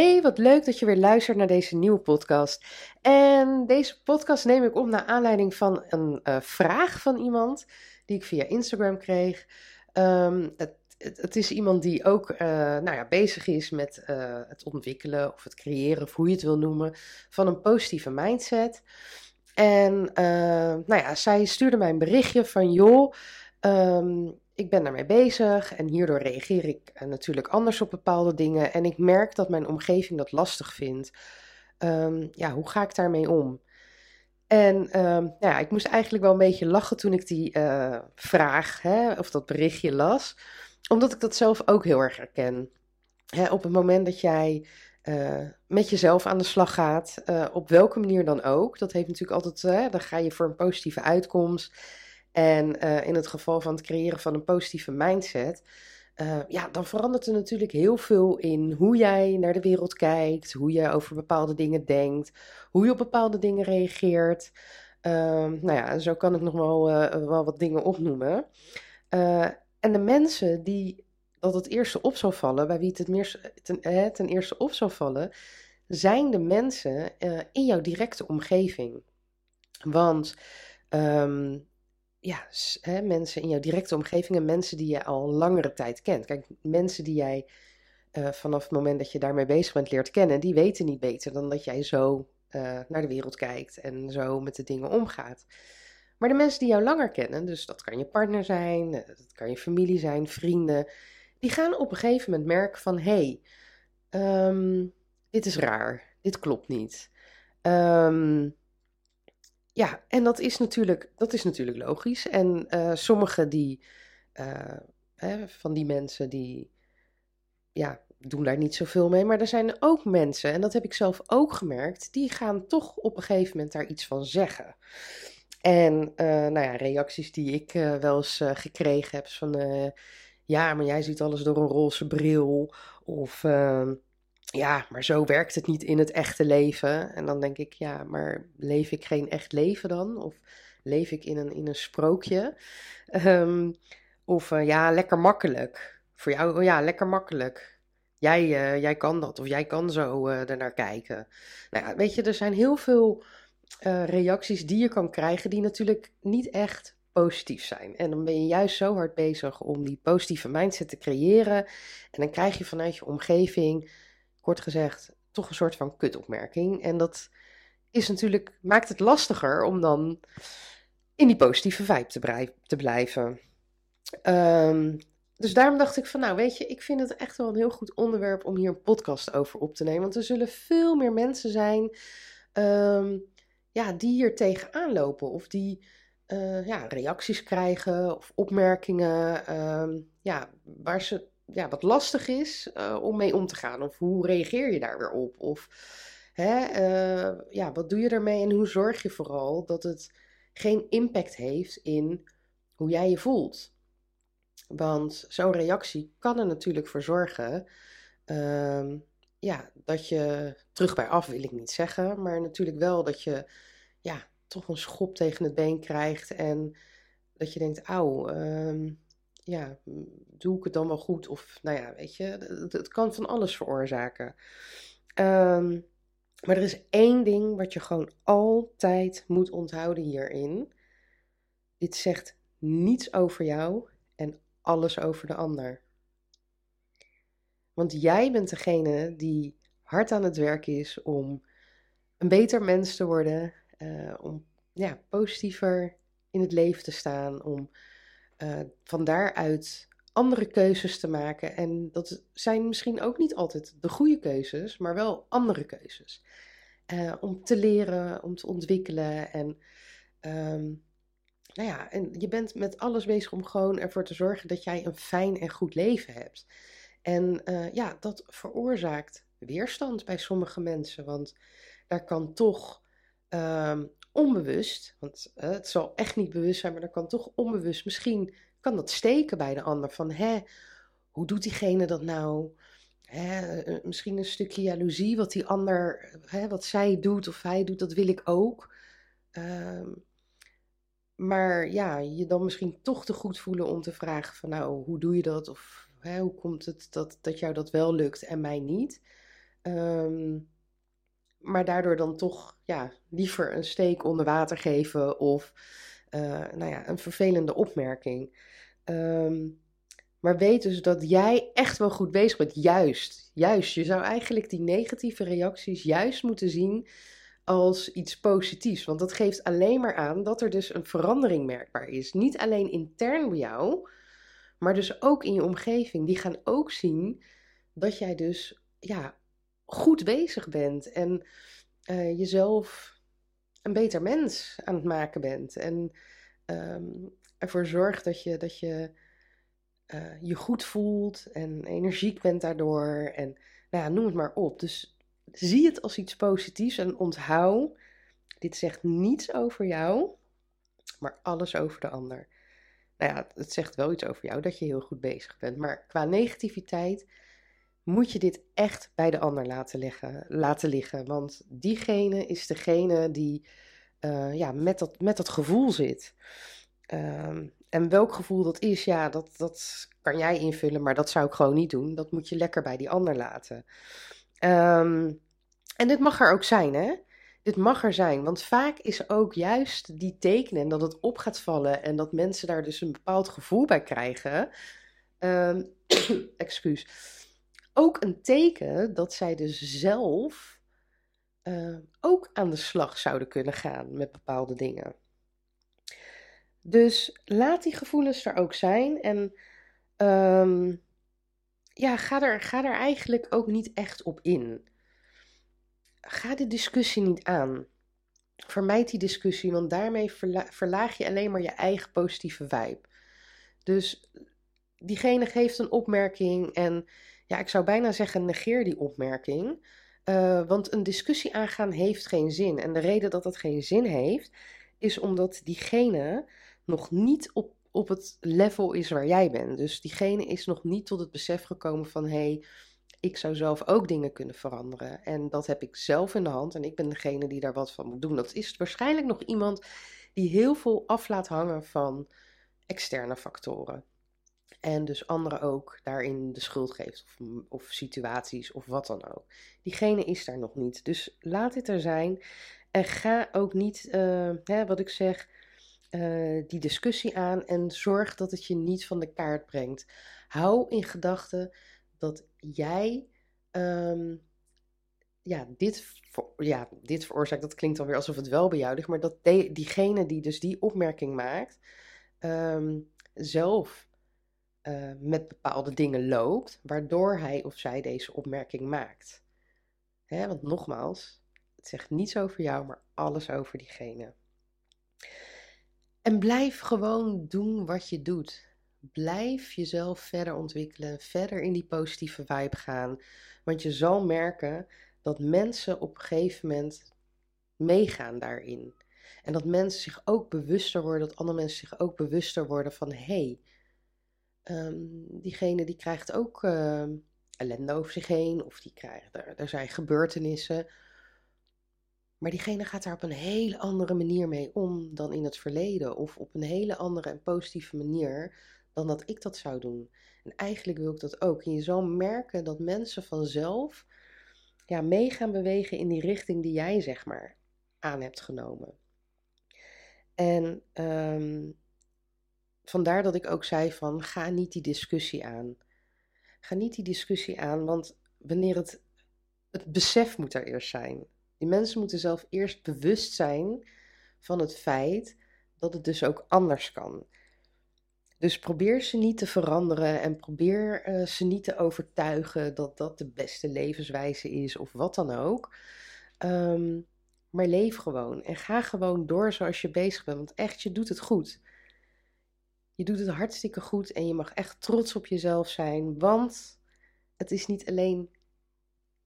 Hey, wat leuk dat je weer luistert naar deze nieuwe podcast. En deze podcast neem ik op naar aanleiding van een uh, vraag van iemand die ik via Instagram kreeg. Um, het, het, is iemand die ook uh, nou ja, bezig is met uh, het ontwikkelen of het creëren, of hoe je het wil noemen, van een positieve mindset. En nou ja, zij stuurde mij een berichtje van joh. Um, ik ben daarmee bezig en hierdoor reageer ik uh, natuurlijk anders op bepaalde dingen. En ik merk dat mijn omgeving dat lastig vindt. Um, ja, hoe ga ik daarmee om? En um, ja, ik moest eigenlijk wel een beetje lachen toen ik die uh, vraag hè, of dat berichtje las. Omdat ik dat zelf ook heel erg herken. Hè, op het moment dat jij uh, met jezelf aan de slag gaat, op welke manier dan ook. Dat heeft natuurlijk altijd, dan ga je voor een positieve uitkomst. En uh, in het geval van het creëren van een positieve mindset, uh, ja, dan verandert er natuurlijk heel veel in hoe jij naar de wereld kijkt, hoe je over bepaalde dingen denkt, hoe je op bepaalde dingen reageert. Uh, nou ja, zo kan ik nog wel, uh, wel wat dingen opnoemen. en de mensen die dat het eerste op zou vallen, bij wie het, het ten, eerste op zou vallen, zijn de mensen in jouw directe omgeving. Want um, ja, hè, mensen in jouw directe omgeving en mensen die je al langere tijd kent. Kijk, mensen die jij uh, vanaf het moment dat je daarmee bezig bent leert kennen, die weten niet beter dan dat jij zo uh, naar de wereld kijkt en zo met de dingen omgaat. Maar de mensen die jou langer kennen, dus dat kan je partner zijn, eh, dat kan je familie zijn, vrienden, die gaan op een gegeven moment merken van hé, hey, um, dit is raar, dit klopt niet. Um, ja, en dat is natuurlijk, dat is natuurlijk logisch. En uh, sommige die, uh, hè, van die mensen die ja, doen daar niet zoveel mee. Maar er zijn ook mensen, en dat heb ik zelf ook gemerkt, die gaan toch op een gegeven moment daar iets van zeggen. En uh, nou ja, reacties die ik wel eens gekregen heb van ja, maar jij ziet alles door een roze bril. Of ehm, ja, maar zo werkt het niet in het echte leven. En dan denk ik, ja, maar leef ik geen echt leven dan? Of leef ik in een, in een sprookje? Um, of uh, ja, lekker makkelijk. Voor jou, oh ja, lekker makkelijk. Jij, uh, jij kan dat, of jij kan zo uh, ernaar kijken. Nou ja, weet je, er zijn heel veel reacties die je kan krijgen, die natuurlijk niet echt positief zijn. En dan ben je juist zo hard bezig om die positieve mindset te creëren. En dan krijg je vanuit je omgeving kort gezegd, toch een soort van kutopmerking. En dat is natuurlijk, maakt het lastiger om dan in die positieve vibe te, blijven. Um, dus daarom dacht ik van, nou weet je, ik vind het echt wel een heel goed onderwerp om hier een podcast over op te nemen. Want er zullen veel meer mensen zijn um, ja, die hier tegenaan lopen. Of die uh, ja, reacties krijgen of opmerkingen um, ja, waar ze ja, wat lastig is uh, om mee om te gaan. Of hoe reageer je daar weer op? Of hè, uh, ja, wat doe je ermee en hoe zorg je vooral dat het geen impact heeft in hoe jij je voelt? Want zo'n reactie kan er natuurlijk voor zorgen uh, ja, dat je terug bij af wil ik niet zeggen, maar natuurlijk wel dat je ja, toch een schop tegen het been krijgt en dat je denkt, auw, ehm, ja, doe ik het dan wel goed? Of nou ja, weet je, het, kan van alles veroorzaken. Um, maar er is één ding wat je gewoon altijd moet onthouden hierin. Dit zegt niets over jou en alles over de ander. Want jij bent degene die hard aan het werk is om een beter mens te worden, uh, om ja, positiever in het leven te staan, om uh, van daaruit andere keuzes te maken. En dat zijn misschien ook niet altijd de goede keuzes, maar wel andere keuzes. Uh, om te leren, om te ontwikkelen. En, um, nou ja, en je bent met alles bezig om gewoon ervoor te zorgen dat jij een fijn en goed leven hebt. En uh, ja, dat veroorzaakt weerstand bij sommige mensen. Want daar kan toch um, onbewust, want het zal echt niet bewust zijn, maar dat kan toch onbewust, misschien kan dat steken bij de ander. Van, hè, hoe doet diegene dat nou? Hè, misschien een stukje jaloezie, wat die ander, hè, wat zij doet of hij doet, dat wil ik ook. Ehm, maar ja, je dan misschien toch te goed voelen om te vragen van, nou, hoe doe je dat? Of hè, hoe komt het dat, dat jou dat wel lukt en mij niet? Um, maar daardoor dan toch ja, liever een steek onder water geven of uh, nou ja, een vervelende opmerking. Um, maar weet dus dat jij echt wel goed bezig bent. Juist, juist. Je zou eigenlijk die negatieve reacties juist moeten zien als iets positiefs. Want dat geeft alleen maar aan dat er dus een verandering merkbaar is. Niet alleen intern bij jou, maar dus ook in je omgeving. Die gaan ook zien dat jij dus ja, goed bezig bent en uh, jezelf een beter mens aan het maken bent. En um, ervoor zorgt dat je dat je, uh, je goed voelt en energiek bent daardoor. En nou ja, noem het maar op. Dus zie het als iets positiefs en onthoud, dit zegt niets over jou, maar alles over de ander. Nou ja, het zegt wel iets over jou dat je heel goed bezig bent. Maar qua negativiteit moet je dit echt bij de ander laten liggen. Laten liggen want diegene is degene die uh, ja, met, dat, met dat gevoel zit. Uh, en welk gevoel dat is, ja, dat, dat kan jij invullen, maar dat zou ik gewoon niet doen. Dat moet je lekker bij die ander laten. Um, en dit mag er ook zijn, hè? Dit mag er zijn, want vaak is ook juist die tekenen dat het op gaat vallen en dat mensen daar dus een bepaald gevoel bij krijgen. Um, excuus ook een teken dat zij dus zelf uh, ook aan de slag zouden kunnen gaan met bepaalde dingen. Dus laat die gevoelens er ook zijn en um, ja, ga er, ga er eigenlijk ook niet echt op in. Ga de discussie niet aan. Vermijd die discussie, want daarmee verla verlaag je alleen maar je eigen positieve vibe. Dus diegene geeft een opmerking en ja, ik zou bijna zeggen, negeer die opmerking. Uh, want een discussie aangaan heeft geen zin. En de reden dat dat geen zin heeft, is omdat diegene nog niet op, op het level is waar jij bent. Dus diegene is nog niet tot het besef gekomen van hé, hey, ik zou zelf ook dingen kunnen veranderen. En dat heb ik zelf in de hand en ik ben degene die daar wat van moet doen. Dat is waarschijnlijk nog iemand die heel veel af laat hangen van externe factoren. En dus anderen ook daarin de schuld geeft. Of, of, situaties of wat dan ook. Diegene is daar nog niet. Dus laat dit er zijn. En ga ook niet, uh, hè, wat ik zeg, uh, die discussie aan. En zorg dat het je niet van de kaart brengt. Hou in gedachten dat jij. Um, ja, dit, ja, dit veroorzaakt, dat klinkt alweer alsof het wel bij jou ligt, maar dat diegene die dus die opmerking maakt, um, zelf uh, met bepaalde dingen loopt, waardoor hij of zij deze opmerking maakt. Hè, want nogmaals, het zegt niets over jou, maar alles over diegene. En blijf gewoon doen wat je doet. Blijf jezelf verder ontwikkelen, verder in die positieve vibe gaan. Want je zal merken dat mensen op een gegeven moment meegaan daarin. En dat mensen zich ook bewuster worden, dat andere mensen zich ook bewuster worden van hé, hey, um, diegene die krijgt ook uh, ellende over zich heen, of die krijgt, er, er zijn gebeurtenissen. Maar diegene gaat daar op een hele andere manier mee om dan in het verleden, of op een hele andere en positieve manier dan dat ik dat zou doen. En eigenlijk wil ik dat ook. En je zal merken dat mensen vanzelf ja, mee gaan bewegen in die richting die jij zeg maar aan hebt genomen. En um, vandaar dat ik ook zei van ga niet die discussie aan. Ga niet die discussie aan, want wanneer het, het besef moet er eerst zijn. Die mensen moeten zelf eerst bewust zijn van het feit dat het dus ook anders kan. Dus probeer ze niet te veranderen en probeer uh, ze niet te overtuigen dat dat de beste levenswijze is of wat dan ook. Um, maar leef gewoon en ga gewoon door zoals je bezig bent, want echt, je doet het goed. Je doet het hartstikke goed en je mag echt trots op jezelf zijn, want het is niet alleen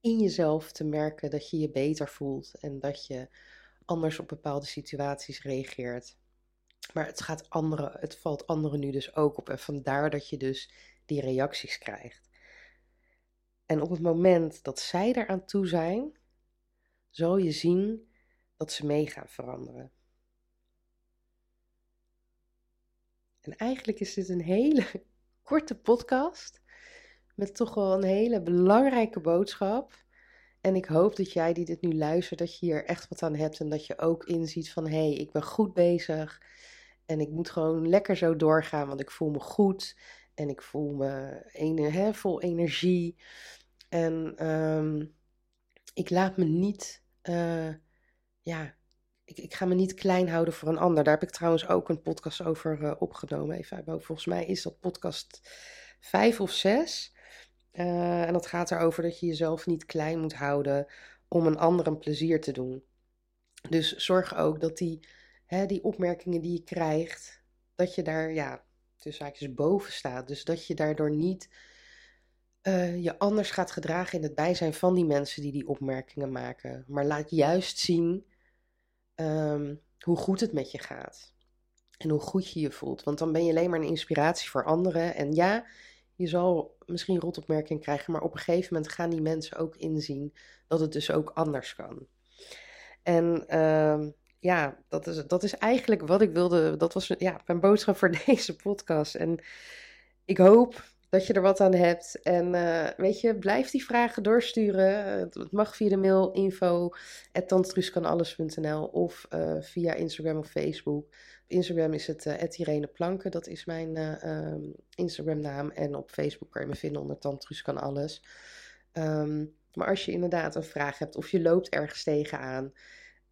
in jezelf te merken dat je je beter voelt en dat je anders op bepaalde situaties reageert. Maar het, gaat anderen, het valt anderen nu dus ook op. En vandaar dat je dus die reacties krijgt. En op het moment dat zij eraan toe zijn, zal je zien dat ze mee gaan veranderen. En eigenlijk is dit een hele korte podcast met toch wel een hele belangrijke boodschap. En ik hoop dat jij die dit nu luistert, dat je hier echt wat aan hebt en dat je ook inziet van hé, hey, ik ben goed bezig en ik moet gewoon lekker zo doorgaan, want ik voel me goed en ik voel me een, vol energie. En um, ik laat me niet, uh, ja, ik, ga me niet klein houden voor een ander. Daar heb ik trouwens ook een podcast over uh, opgenomen. Even Volgens mij is dat podcast vijf of zes. Uh, en dat gaat erover dat je jezelf niet klein moet houden om een ander een plezier te doen. Dus zorg ook dat die, hè, die opmerkingen die je krijgt, dat je daar, ja, tussen haakjes boven staat. Dus dat je daardoor niet uh, je anders gaat gedragen in het bijzijn van die mensen die die opmerkingen maken. Maar laat juist zien um, hoe goed het met je gaat. En hoe goed je je voelt. Want dan ben je alleen maar een inspiratie voor anderen. En ja, je zal misschien rotopmerking krijgen, maar op een gegeven moment gaan die mensen ook inzien dat het dus ook anders kan. En uh, ja, dat is, dat is eigenlijk wat ik wilde. Dat was ja, mijn boodschap voor deze podcast. En ik hoop dat je er wat aan hebt. En uh, weet je, blijf die vragen doorsturen. Het mag via de mail info of uh, via Instagram of Facebook. Instagram is het uh, Irene Planken, dat is mijn um, Instagram naam. En op Facebook kan je me vinden onder Tantrus kan alles. Um, maar als je inderdaad een vraag hebt of je loopt ergens tegenaan...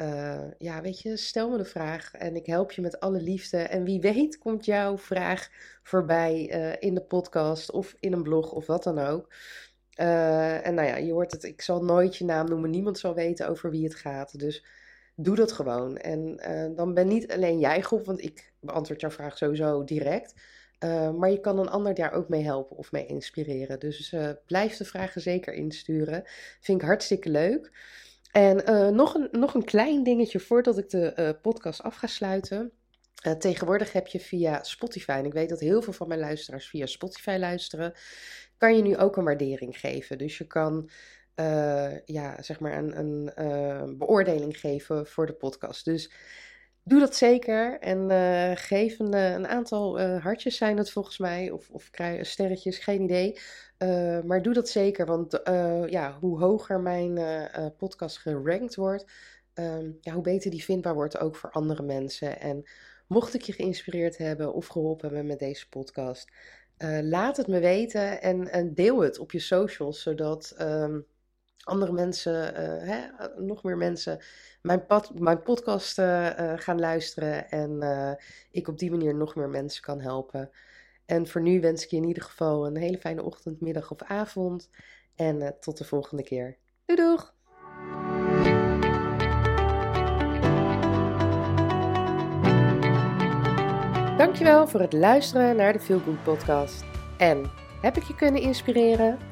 Uh, ja, weet je, stel me de vraag en ik help je met alle liefde. En wie weet komt jouw vraag voorbij uh, in de podcast of in een blog of wat dan ook. Uh, en nou ja, je hoort het, ik zal nooit je naam noemen, niemand zal weten over wie het gaat. Dus doe dat gewoon. En dan ben niet alleen jij groep, want ik beantwoord jouw vraag sowieso direct. maar je kan een ander daar ook mee helpen of mee inspireren. Dus blijf de vragen zeker insturen. Vind ik hartstikke leuk. En uh, nog, een, nog een klein dingetje voordat ik de uh, podcast af ga sluiten. Uh, tegenwoordig heb je via Spotify, en ik weet dat heel veel van mijn luisteraars via Spotify luisteren, kan je nu ook een waardering geven. Dus je kan ja, zeg maar een, een beoordeling geven voor de podcast. Dus doe dat zeker en uh, geef een, eh, een aantal uh, hartjes zijn het volgens mij, of, of sterretjes, geen idee. Maar doe dat zeker, want ja, hoe hoger mijn podcast gerankt wordt, um, ja, hoe beter die vindbaar wordt ook voor andere mensen. En mocht ik je geïnspireerd hebben of geholpen hebben met deze podcast, laat het me weten en, en, deel het op je socials, zodat... Um, andere mensen, uh, hè, nog meer mensen, mijn, pad, mijn podcast uh, gaan luisteren. En ik op die manier nog meer mensen kan helpen. En voor nu wens ik je in ieder geval een hele fijne ochtend, middag of avond. En tot de volgende keer. Doei doeg! Dankjewel voor het luisteren naar de Feel Good podcast. En heb ik je kunnen inspireren?